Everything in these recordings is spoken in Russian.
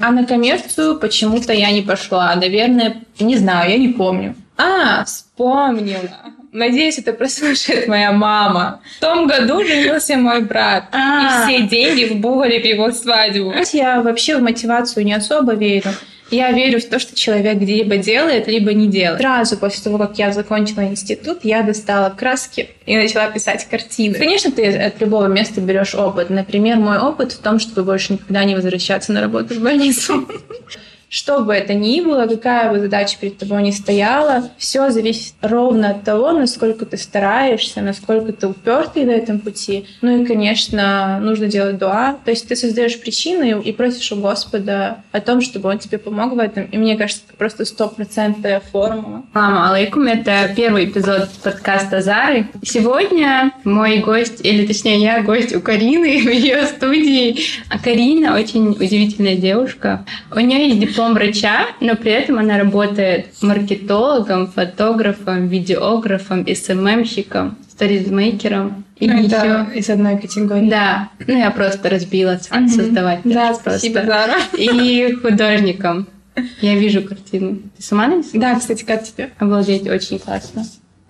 А на коммерцию почему-то я не пошла. Наверное, не знаю, я не помню. А, вспомнила. Надеюсь, это прослушает моя мама. В том году женился мой брат. А. И все деньги вбухали в его свадьбу. Я вообще в мотивацию не особо верю. Я верю в то, что человек либо делает, либо не делает. Сразу после того, как я закончила институт, я достала краски и начала писать картины. Конечно, ты от любого места берешь опыт. Например, мой опыт в том, чтобы больше никогда не возвращаться на работу в больницу. Что бы это ни было, какая бы задача перед тобой ни стояла, все зависит ровно от того, насколько ты стараешься, насколько ты упертый на этом пути. Ну и, конечно, нужно делать дуа. То есть ты создаешь причины и просишь у Господа о том, чтобы Он тебе помог в этом. И мне кажется, это просто стопроцентная формула. Салам алейкум, это первый эпизод подкаста Зары. Сегодня мой гость, или точнее я гость у Карины в ее студии. А Карина очень удивительная девушка. У нее есть диплом врача, но при этом она работает маркетологом, фотографом, видеографом, СММщиком, сторизмейкером. И это еще... из одной категории. Да, ну я просто разбила Мгм. создавать. Да, спасибо, Зара. И художником. Я вижу картину. Ты сама нарисовала? Да, кстати, как тебе? Обалдеть, очень классно.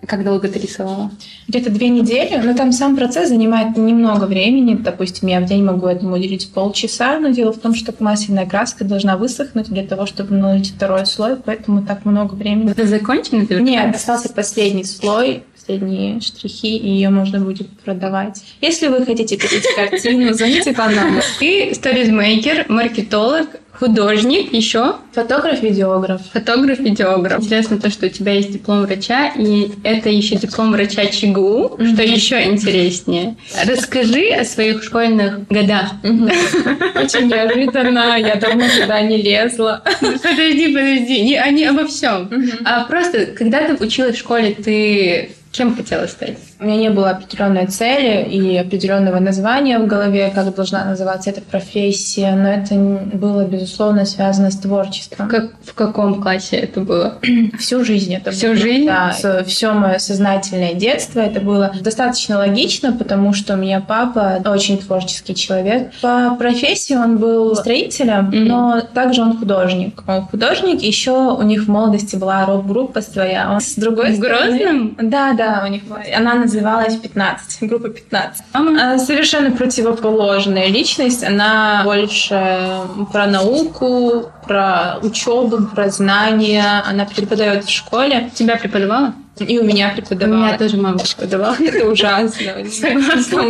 Как долго ты рисовала? Где-то две недели, но там сам процесс занимает немного времени. Допустим, я в день могу этому уделить полчаса, но дело в том, что масляная краска должна высохнуть для того, чтобы наложить второй слой, поэтому так много времени. Это закончено? Ты Нет, остался последний слой, последние штрихи, и ее можно будет продавать. Если вы хотите купить картину, звоните по номеру. Ты сторизмейкер, маркетолог, художник, еще Фотограф, видеограф. фотограф, видеограф. Интересно то, что у тебя есть диплом врача, и это еще диплом врача ЧГУ, что Мгм. еще интереснее. Расскажи о своих школьных годах. Очень неожиданно, я давно туда не лезла. Подожди, подожди, не, они обо всем. А просто, когда ты училась в школе, ты кем хотела стать? У меня не было определенной цели и определенного названия в голове, как должна называться эта профессия, но это было, безусловно, связано с творчеством. Как, в каком классе это было? Всю жизнь это Всю было. жизнь? Да, все мое сознательное детство. Это было достаточно логично, потому что у меня папа очень творческий человек. По профессии он был строителем, Мгм. но также он художник. Он художник, еще у них в молодости была рок-группа своя. Он с другой В стороны... Грозном? Да, да, у них. Она называлась 15, группа 15. Мама? А, Совершенно противоположная личность. Она больше про науку, про учебу, про знания. Она преподает в школе. Тебя преподавала? И у меня У преподавала. меня тоже мама преподавала. Это ужасно. Согласна.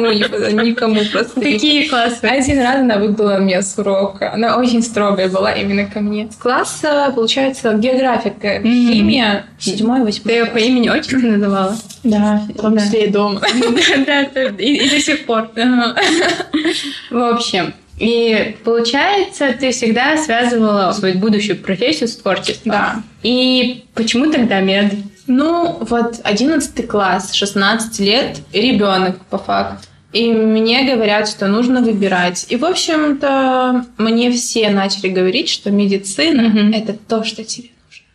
Никому, просто. Какие классы? один раз она выгнала меня с урока. Она очень строгая была именно ко мне. С класса, получается, география, химия, седьмой, Ты восьмой. ее по имени отчеству называла? Да, в том числе и дома. Да, да, и до сих пор. В общем, и получается, ты всегда связывала свою будущую профессию с творчеством. Да. И почему тогда мед? Ну, вот 11 класс, 16 лет, ребенок по факту. И мне говорят, что нужно выбирать. И, в общем-то, мне все начали говорить, что медицина Мгм. это то, что тебе нужно.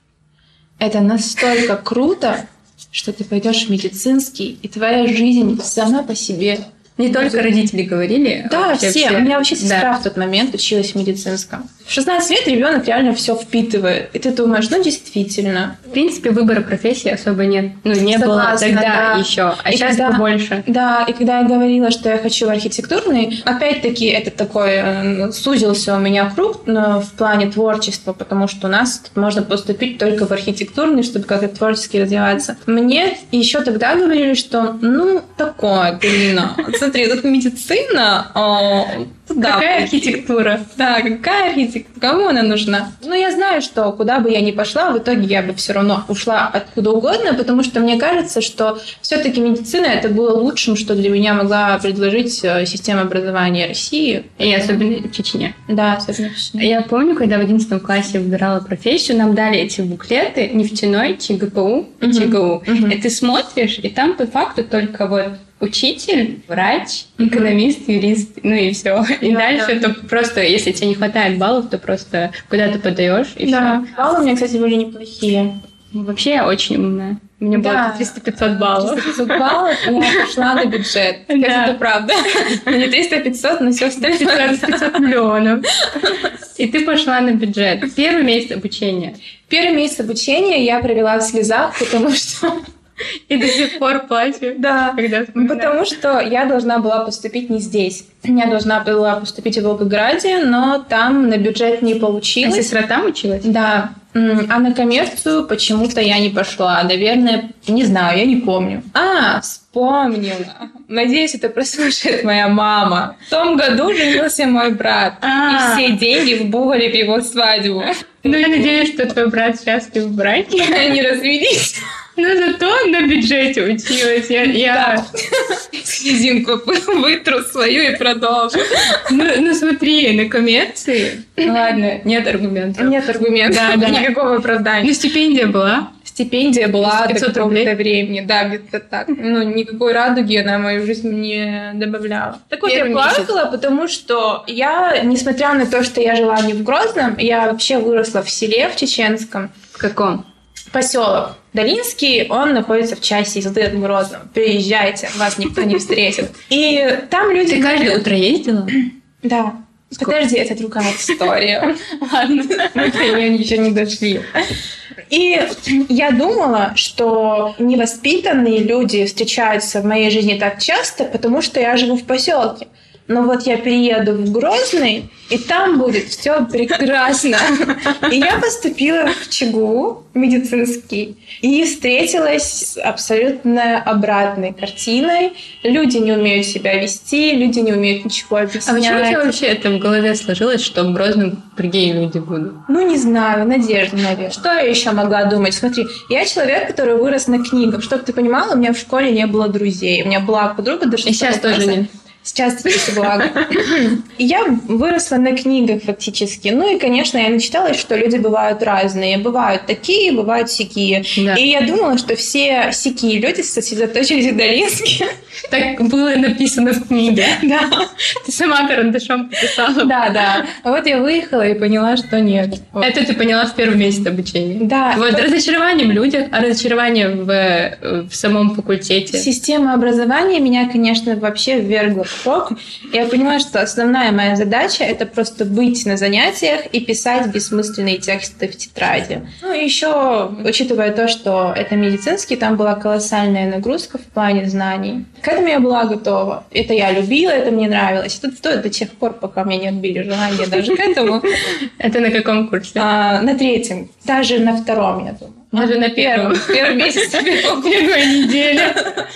Это настолько круто, что ты пойдешь в медицинский, и твоя жизнь сама по себе. Не только родители говорили. а Да, вообще все. У меня вообще сестра Да. в тот момент училась в медицинском. В 16 лет ребенок реально все впитывает. И ты думаешь, ну действительно, В принципе, выбора профессии особо нет. Ну, не было Согласна, тогда да. еще. А И сейчас когда- побольше. Да, и когда я говорила, что я хочу в архитектурный, опять-таки это такой э, сузился у меня круг но в плане творчества, потому что у нас тут можно поступить только в архитектурный, чтобы как-то творчески развиваться. Мне еще тогда говорили, что ну такое, Галина, смотри, тут медицина, а, туда Какая пойди». архитектура? Да, какая архитектура? Кому она нужна? Ну, я знаю, что куда бы я ни пошла, в итоге я бы все равно ушла откуда угодно, потому что мне кажется, что все-таки медицина это было лучшим, что для меня могла предложить э, система образования России. И особенно в Чечне. Да, особенно в Чечне. Я помню, когда в 11 классе выбирала профессию, нам дали эти буклеты нефтяной, ЧГПУ Мгм. ЧГУ. Мгм. И ты смотришь, и там по факту только вот учитель, врач, экономист, юрист, ну и все. И Да, дальше да. то просто, если тебе не хватает баллов, то просто куда ты подаешь и Да, баллы у меня, кстати, были неплохие. все. Вообще я очень умная. У меня Да. было 300-500 баллов. 500 баллов, и я пошла на бюджет. Да. Это правда. Не 300-500, но все остальное. 500 миллионов. И ты пошла на бюджет. Первый месяц обучения. Первый месяц обучения я провела в слезах, потому что... И до сих пор плачу. Да. Когда. Потому что я должна была поступить не здесь. Я должна была поступить в Волгограде, но там на бюджет не А получилось. сестра там училась? Да. А на коммерцию почему-то я не пошла. Наверное, не знаю, я не помню. А, вспомнила. Надеюсь, это прослушает моя мама. В том году женился мой брат. А. И все деньги вбухали в его свадьбу. Ну, я надеюсь, что твой брат счастлив в браке. Они развелись. Но зато на бюджете училась. Я, я... Слезинку вытру свою и продолжу. Ну, ну, смотри, на коммерции... Ладно, нет аргументов. Нет аргументов, Да, да. никакого оправдания. Ну, стипендия была. Стипендия была 500 до рублей? какого-то времени, да, где-то так. Ну, никакой радуги она в мою жизнь не добавляла. Так вот, я Первый месяц. плакала, потому что я, несмотря на то, что я жила не в Грозном, я вообще выросла в селе, в Чеченском, В каком? поселок Долинский, он находится в часе езды от Грозного. Приезжайте, вас никто не встретит. И там люди... Ты каждое утро ездила? Да. Сколько? Подожди, это другая история. Ладно, мы до нее еще не дошли. И я думала, что невоспитанные люди встречаются в моей жизни так часто, потому что я живу в поселке. Но вот я перееду в Грозный, и там будет все прекрасно. И я поступила в ЧГУ медицинский и встретилась с абсолютно обратной картиной. Люди не умеют себя вести, люди не умеют ничего А объяснять. почему у тебя вообще это в голове сложилось, что в Грозном другие люди будут? Ну, не знаю, надежда, наверное. Что я еще могла думать? Смотри, я человек, который вырос на книгах. Чтобы ты понимала, у меня в школе не было друзей. У меня была подруга до И сейчас тоже нет. Кстати, благо. И я выросла на книгах фактически. Ну и, конечно, я начиталась, что люди бывают разные. Бывают такие, бывают сякие. Да. И я думала, что все сякие люди сосредоточились в Долинске. Так было написано в книге. Да. Ты сама карандашом написала. Да, да. А Вот я выехала и поняла, что нет. Это ты поняла в первый месяц обучения. Да. Вот разочарование в людях, а разочарование в, в самом факультете. Система образования меня, конечно, вообще ввергла в шок. Я понимаю, что основная моя задача — это просто быть на занятиях и писать бессмысленные тексты в тетради. Ну и еще, учитывая то, что это медицинский, там была колоссальная нагрузка в плане знаний. К этому я была готова. Это я любила, это мне нравилось. Тут стоит до тех пор, пока меня не отбили желание даже к этому. Это на каком курсе? А, На третьем, даже на втором, я думаю. Даже на первом. Первый месяц. Первая неделя.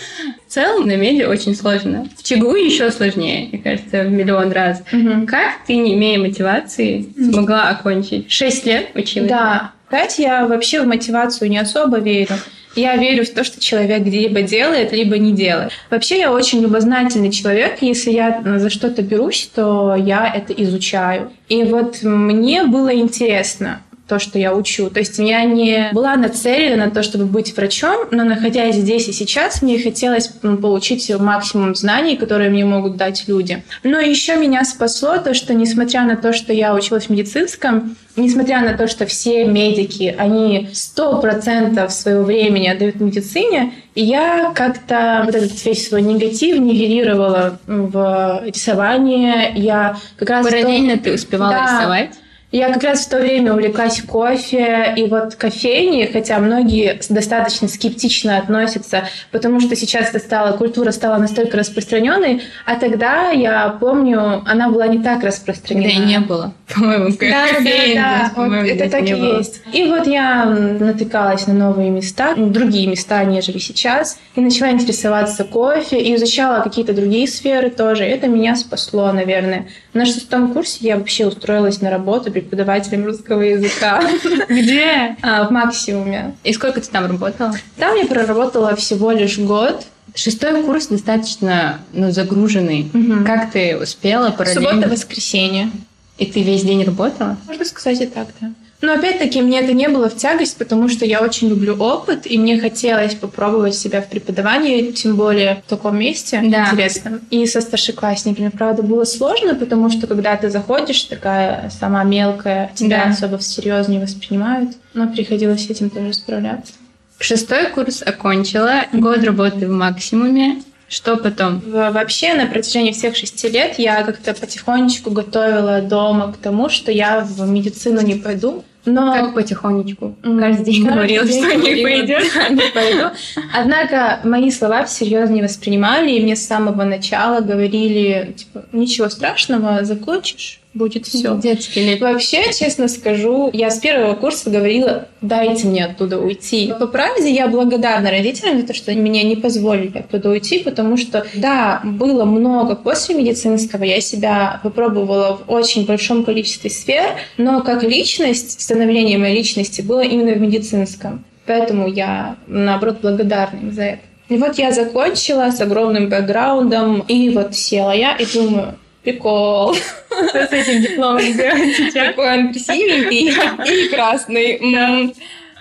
В целом на меди очень сложно. В ЧГУ еще сложнее, мне кажется, в миллион раз. Как ты, не имея мотивации, смогла окончить? Шесть лет училась? Да. Опять я вообще в мотивацию не особо верю. Я верю в то, что человек либо делает, либо не делает. Вообще я очень любознательный человек. Если я за что-то берусь, то я это изучаю. И вот мне было интересно то, что я учу. То есть я не была нацелена на то, чтобы быть врачом, но находясь здесь и сейчас, мне хотелось м, получить максимум знаний, которые мне могут дать люди. Но еще меня спасло то, что несмотря на то, что я училась в медицинском, несмотря на то, что все медики, они сто процентов своего времени отдают медицине, и я как-то вот этот весь свой негатив нивелировала в рисование. Я как раз в том- Параллельно ты успевала Да. рисовать? Я как раз в то время увлеклась кофе и вот кофейни, хотя многие достаточно скептично относятся, потому что сейчас это стало, культура стала настолько распространенной, а тогда, я помню, она была не так распространена. Да и не было, по-моему. Да, да, кофеин да, здесь, вот это так и было. есть. И вот я натыкалась на новые места, другие места, нежели сейчас, и начала интересоваться кофе, и изучала какие-то другие сферы тоже. Это меня спасло, наверное. На шестом курсе я вообще устроилась на работу преподавателем русского языка Где? а, в максимуме. И сколько ты там работала? Там я проработала всего лишь год. Шестой курс достаточно ну, загруженный. Мгм. Как ты успела параллельно? Суббота-воскресенье. И ты весь день работала? Можно сказать и так, да. Но опять-таки мне это не было в тягость, потому что я очень люблю опыт, и мне хотелось попробовать себя в преподавании, тем более в таком месте Да. интересном. И со старшеклассниками, правда, было сложно, потому что когда ты заходишь, такая сама мелкая, тебя Да. особо всерьез не воспринимают. Но приходилось с этим тоже справляться. Шестой курс окончила, год работы в максимуме. Что потом? Вообще на протяжении всех шести лет я как-то потихонечку готовила дома к тому, что я в медицину не пойду. Но... Как потихонечку? Каждый день говорила, что не пойдет. не пойду. Однако мои слова всерьез не воспринимали, и мне с самого начала говорили, типа, ничего страшного, закончишь, будет все. Детский лет. Вообще, честно скажу, я с первого курса говорила, дайте мне оттуда уйти. По правде, я благодарна родителям за то, что они меня не позволили оттуда уйти, потому что, да, было много после медицинского, я себя попробовала в очень большом количестве сфер, но как личность, становление моей личности было именно в медицинском. Поэтому я, наоборот, благодарна им за это. И вот я закончила с огромным бэкграундом, и вот села я и думаю, Прикол. Что с этим дипломом делать сейчас? Такой он красивенький и красный.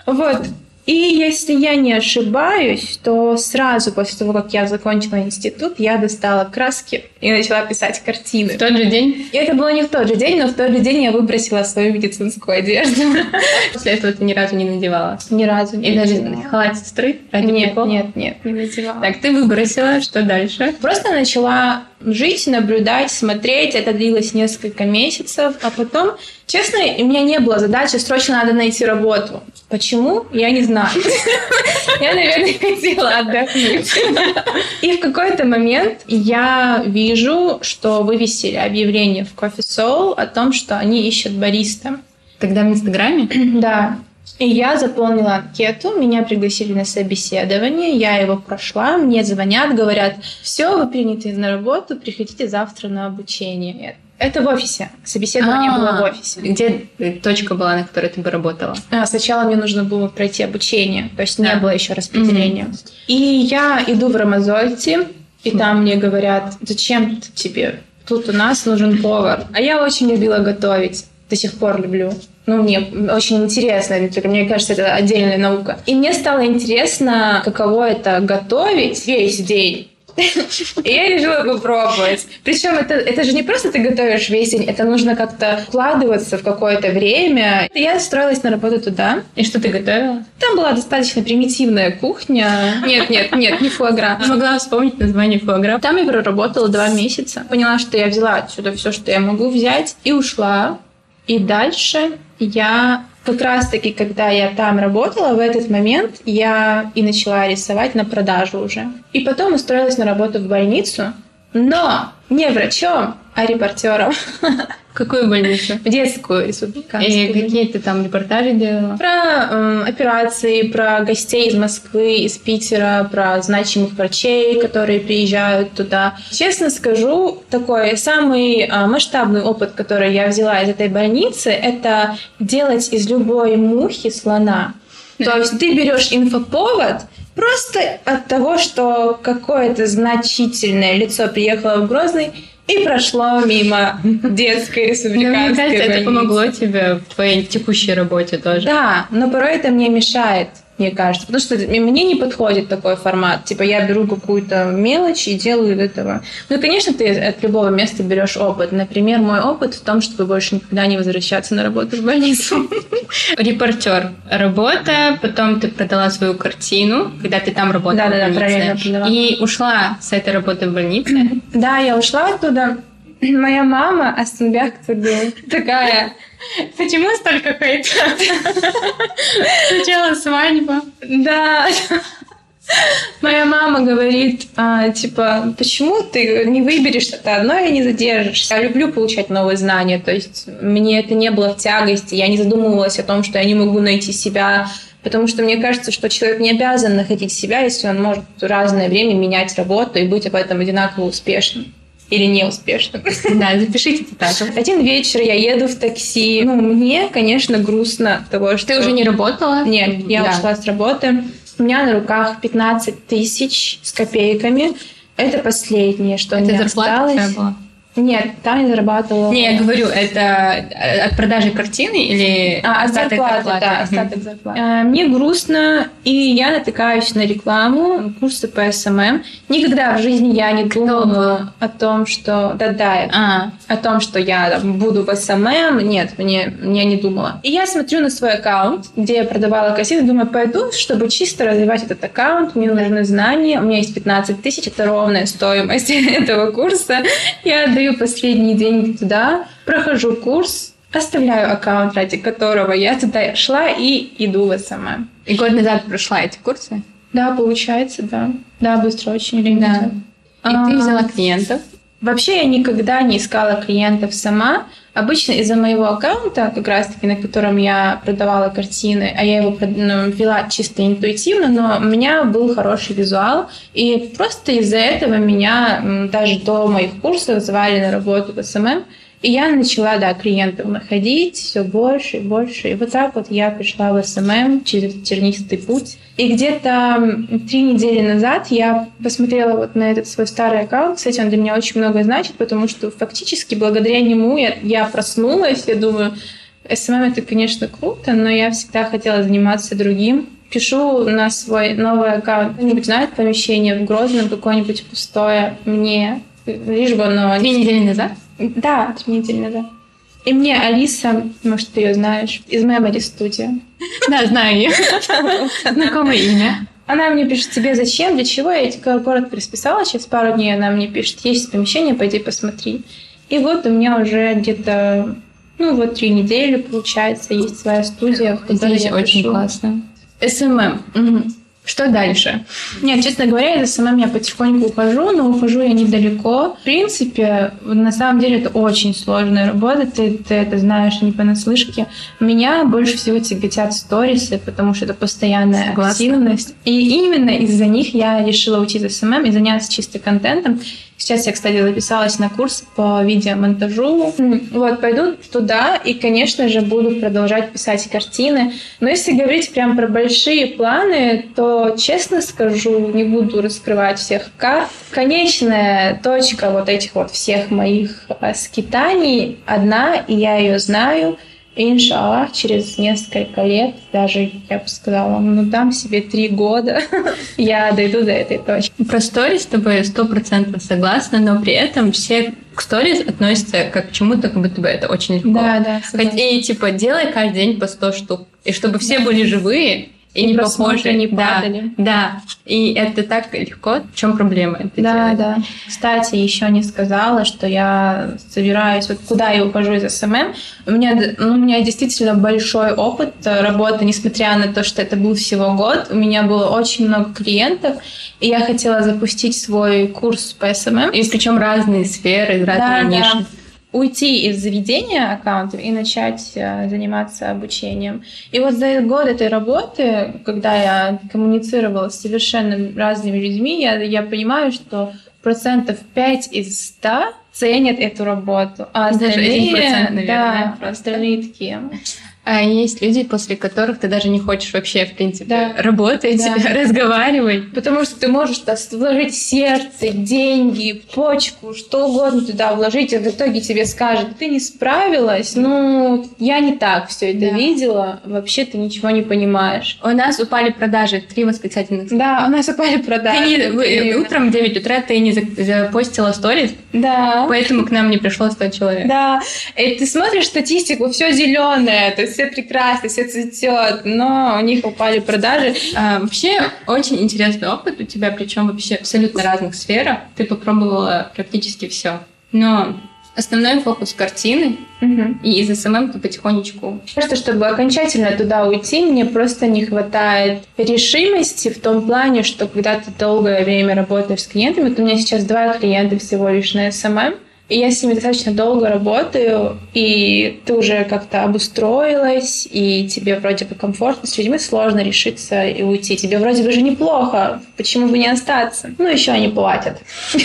Вот. И если я не ошибаюсь, то сразу после того, как я закончила институт, я достала краски и начала писать картины. В тот же день? И это было не в тот же день, но в тот же день я выбросила свою медицинскую одежду. После этого ты ни разу не надевала? Ни разу не И даже халат сестры? Нет, нет, нет, не надевала. Так, ты выбросила, что дальше? Просто начала жить, наблюдать, смотреть. Это длилось несколько месяцев. А потом, честно, у меня не было задачи, срочно надо найти работу. Почему? Я не знаю. Я, наверное, хотела отдохнуть. И в какой-то момент я вижу, что вывесили объявление в Coffee Soul о том, что они ищут бариста. Тогда в Инстаграме? Да. И я заполнила анкету, меня пригласили на собеседование, я его прошла, мне звонят, говорят, все, вы приняты на работу, приходите завтра на обучение. Это в офисе. Собеседование А-а-а. было в офисе. Где точка была, на которой ты бы работала? А, сначала мне нужно было пройти обучение, то есть да. не было еще распределения. Mm-hmm. И я иду в Рамазольте, и там мне говорят, зачем тебе? Тут у нас нужен повар. А я очень любила готовить. До сих пор люблю. Ну, мне очень интересно, мне кажется, это отдельная наука. И мне стало интересно, каково это готовить весь день. И я решила попробовать. Причем это, это же не просто ты готовишь весь день, это нужно как-то вкладываться в какое-то время. И я устроилась на работу туда. И что ты готовила? Там была достаточно примитивная кухня. Нет, нет, нет, не фуагра. Могла вспомнить название фуагра. Там я проработала два месяца. Поняла, что я взяла отсюда все, что я могу взять, и ушла. И дальше я как раз-таки, когда я там работала, в этот момент я и начала рисовать на продажу уже. И потом устроилась на работу в больницу, но не врачом, а репортером. Какую больницу? В детскую республиканскую. И какие ты там репортажи делала? Про э, операции, про гостей из Москвы, из Питера, про значимых врачей, которые приезжают туда. Честно скажу, такой самый э, масштабный опыт, который я взяла из этой больницы, это делать из любой мухи слона. То есть ты берешь инфоповод, Просто от того, что какое-то значительное лицо приехало в Грозный, и прошло мимо детской республиканской Мне кажется, это помогло тебе в твоей текущей работе тоже. Да, но порой это мне мешает мне кажется. Потому что мне не подходит такой формат. Типа я беру какую-то мелочь и делаю из этого. Ну, конечно, ты от любого места берешь опыт. Например, мой опыт в том, чтобы больше никогда не возвращаться на работу в больницу. Репортер. Работа, потом ты продала свою картину, когда ты там работала да, да, да, правильно продала. И ушла с этой работы в больнице. Да, я ушла оттуда. Моя мама, Астенбек такая, Почему столько хейта? Сначала свадьба. Да. Моя мама говорит, а, типа, почему ты не выберешь что-то одно и не задержишься? Я люблю получать новые знания, то есть мне это не было в тягости, я не задумывалась о том, что я не могу найти себя, потому что мне кажется, что человек не обязан находить себя, если он может в разное время менять работу и быть об этом одинаково успешным или неуспешным. Да, запишите это так. Один вечер я еду в такси. Ну, мне, конечно, грустно того, что... Ты уже не работала? Нет, я да. ушла с работы. У меня на руках 15 тысяч с копейками. Это последнее, что Это у меня осталось. Была? Нет, там я зарабатывала... Не, я говорю, это э, от продажи картины или а, остаток зарплаты? зарплаты? Да, остаток зарплаты. А, мне грустно, и я натыкаюсь на рекламу, курсы по SMM. Никогда в жизни я не думала о том, что... Да-да, а. о том, что я буду в SMM. Нет, мне, я не думала. И я смотрю на свой аккаунт, где я продавала кассеты, думаю, пойду, чтобы чисто развивать этот аккаунт, мне нужны знания. У меня есть 15 тысяч, это ровная стоимость этого курса. Я отдаю отдаю последние деньги туда, прохожу курс, оставляю аккаунт, ради которого я туда шла и иду в SMM. И год назад прошла эти курсы? Да, получается, да. Да, быстро очень или Да. И а, ты взяла клиентов? Вообще я никогда не искала клиентов сама. Обычно из-за моего аккаунта, как раз-таки на котором я продавала картины, а я его ну, вела чисто интуитивно, но у меня был хороший визуал, и просто из-за этого меня даже до моих курсов звали на работу в SMM, и я начала, да, клиентов находить все больше и больше. И вот так вот я пришла в SMM через тернистый путь. И где-то три недели назад я посмотрела вот на этот свой старый аккаунт. Кстати, он для меня очень много значит, потому что фактически благодаря нему я, я проснулась. Я думаю, SMM это, конечно, круто, но я всегда хотела заниматься другим. Пишу на свой новый аккаунт. Кто-нибудь знает помещение в Грозном, какое-нибудь пустое мне, лишь бы оно... Две недели назад? Да, недели назад. И мне Алиса, может, ты ее знаешь, из Memory Studio. Да, знаю ее. Знакомое имя. Она мне пишет, тебе зачем, для чего? Я тебе город пересписала, через пару дней она мне пишет, есть помещение, пойди посмотри. И вот у меня уже где-то, ну вот три недели, получается, есть своя студия, в которой Здесь я очень пишу. классно. SMM. Угу. Что дальше? Нет, честно говоря, из SMM я потихоньку ухожу, но ухожу я недалеко. В принципе, на самом деле это очень сложная работа, ты, ты это знаешь не понаслышке. Меня больше всего тяготят сторисы, потому что это постоянная Согласна. активность. И именно из-за них я решила уйти из SMM и заняться чисто контентом. Сейчас я, кстати, записалась на курс по видеомонтажу. Вот, пойду туда и, конечно же, буду продолжать писать картины. Но если говорить прям про большие планы, то, честно скажу, не буду раскрывать всех карт. Конечная точка вот этих вот всех моих э, скитаний одна, и я ее знаю — иншаллах, через несколько лет, даже, я бы сказала, ну, дам себе три года, я дойду до этой точки. Про сторис с тобой сто процентов согласна, но при этом все к сторис относятся как к чему-то, как будто бы это очень легко. Да, да. Хотя, и типа, делай каждый день по 100 штук. И чтобы все да. были живые, и, не похожи. не падали. Да, да, и это так легко. В чем проблема? Это да, делать? да. Кстати, еще не сказала, что я собираюсь, вот куда я ухожу из SMM. У меня, ну, у меня действительно большой опыт работы, несмотря на то, что это был всего год. У меня было очень много клиентов, и я хотела запустить свой курс по SMM. И причем разные сферы, разные да, ниши. Да уйти из ведения аккаунтов и начать э, заниматься обучением. И вот за год этой работы, когда я коммуницировала с совершенно разными людьми, я, я понимаю, что процентов 5 из 100 ценят эту работу, а остальные, Даже 1%, наверное, да, остальные такие. А есть люди, после которых ты даже не хочешь вообще, в принципе, да. работать, да. разговаривать. Потому что ты можешь вложить сердце, деньги, почку, что угодно туда вложить, и в итоге тебе скажут, ты не справилась, ну, я не так все это да. видела, вообще ты ничего не понимаешь. У нас упали продажи, три восклицательных. Да, у нас упали продажи. Ты не, утром в 9 утра ты не запостила сторис, да. поэтому к нам не пришло 100 человек. Да, и ты смотришь статистику, все зеленое, то есть все прекрасно, все цветет, но у них упали продажи. А, вообще очень интересный опыт у тебя, причем вообще абсолютно разных сферах. Ты попробовала практически все. Но основной фокус картины, угу. и из SMM ты потихонечку. Просто чтобы окончательно туда уйти, мне просто не хватает решимости в том плане, что когда ты долгое время работаешь с клиентами, то у меня сейчас два клиента всего лишь на SMM, и я с ними достаточно долго работаю, и ты уже как-то обустроилась, и тебе вроде бы комфортно, с людьми сложно решиться и уйти. Тебе вроде бы же неплохо, почему бы не остаться? Ну, еще они платят.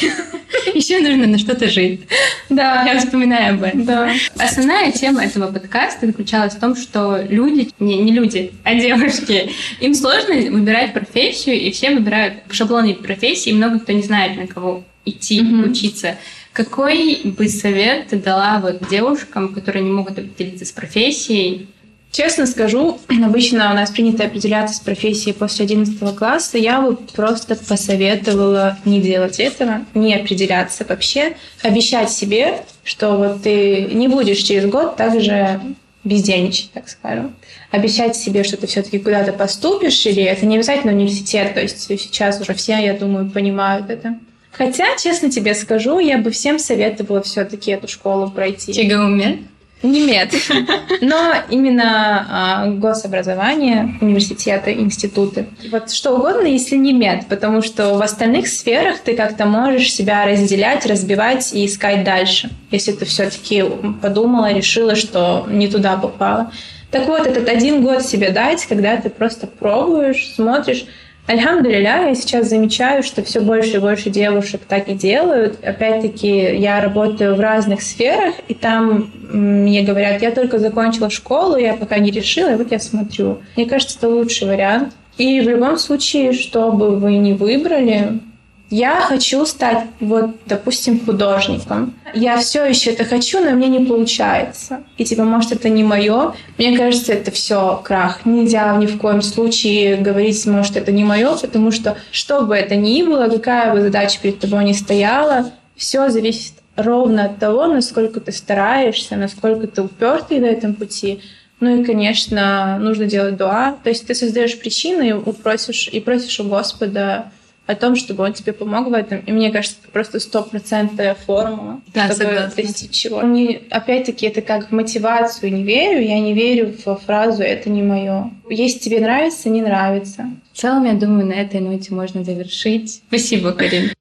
Еще нужно на что-то жить. Да. Я вспоминаю об этом. Да. Основная тема этого подкаста заключалась в том, что люди, не, не люди, а девушки, им сложно выбирать профессию, и все выбирают шаблоны профессии, и много кто не знает, на кого идти mm-hmm. учиться. Какой бы совет ты дала вот девушкам, которые не могут определиться с профессией, Честно скажу, обычно у нас принято определяться с профессией после 11 класса. Я бы просто посоветовала не делать этого, не определяться вообще, обещать себе, что вот ты не будешь через год также бездельничать, так скажем. Обещать себе, что ты все-таки куда-то поступишь, или это не обязательно университет, то есть сейчас уже все, я думаю, понимают это. Хотя, честно тебе скажу, я бы всем советовала все-таки эту школу пройти. ЧГУ не мед. Но именно а, гособразование, университеты, институты. Вот что угодно, если не мед, потому что в остальных сферах ты как-то можешь себя разделять, разбивать и искать дальше, если ты все-таки подумала, решила, что не туда попала. Так вот, этот один год себе дать, когда ты просто пробуешь, смотришь, Альхамдулиля, я сейчас замечаю, что все больше и больше девушек так и делают. Опять-таки, я работаю в разных сферах, и там мне говорят, я только закончила школу, я пока не решила, и вот я смотрю. Мне кажется, это лучший вариант. И в любом случае, что бы вы ни выбрали, я хочу стать, вот, допустим, художником. Я все еще это хочу, но мне не получается. И типа, может, это не мое. Мне кажется, это все крах. Нельзя ни в коем случае говорить, может, это не мое, потому что что бы это ни было, какая бы задача перед тобой ни стояла, все зависит ровно от того, насколько ты стараешься, насколько ты упертый на этом пути. Ну и, конечно, нужно делать дуа. То есть ты создаешь причины и просишь, и просишь у Господа о том, чтобы он тебе помог в этом. И мне кажется, это просто стопроцентная формула, да, чтобы согласна. достичь чего. Не, опять-таки, это как в мотивацию не верю. Я не верю в фразу «это не мое». Если тебе нравится, не нравится. В целом, я думаю, на этой ноте можно завершить. Спасибо, Карин.